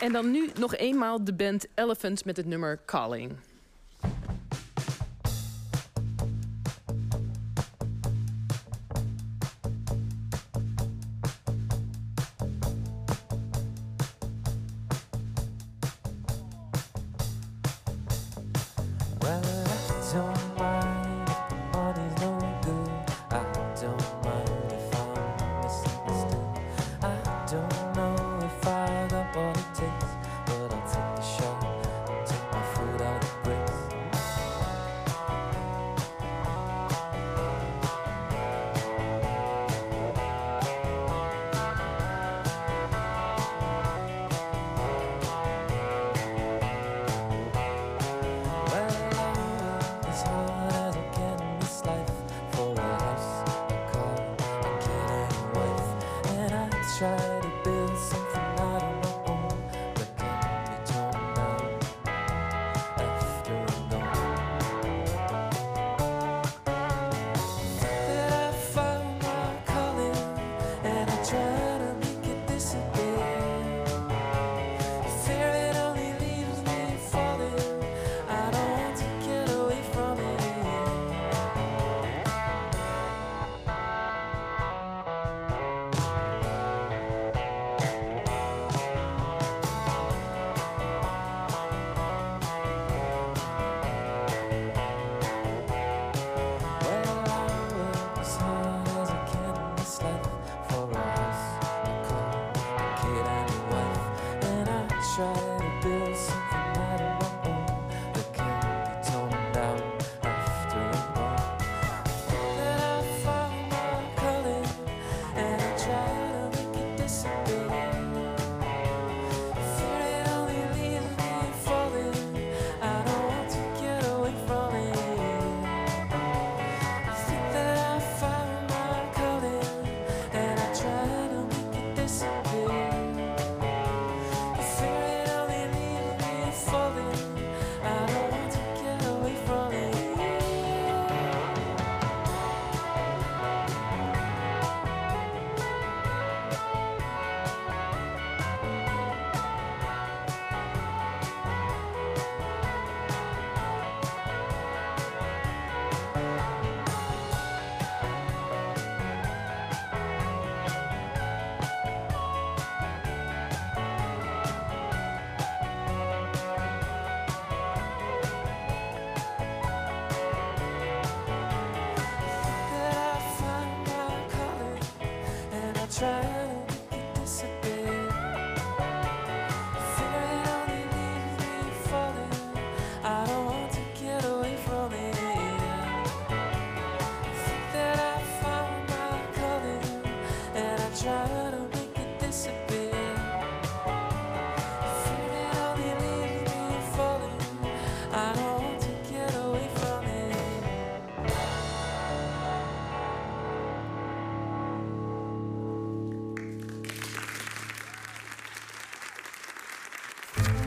En dan nu nog eenmaal de band Elephant met het nummer Calling. try to build something out of my own that can be down after a while. I I found my calling, and I try to make it disappear. Fear it only leaves me falling. I don't want to get away from it. I think that I found my calling, and I try to make it disappear. try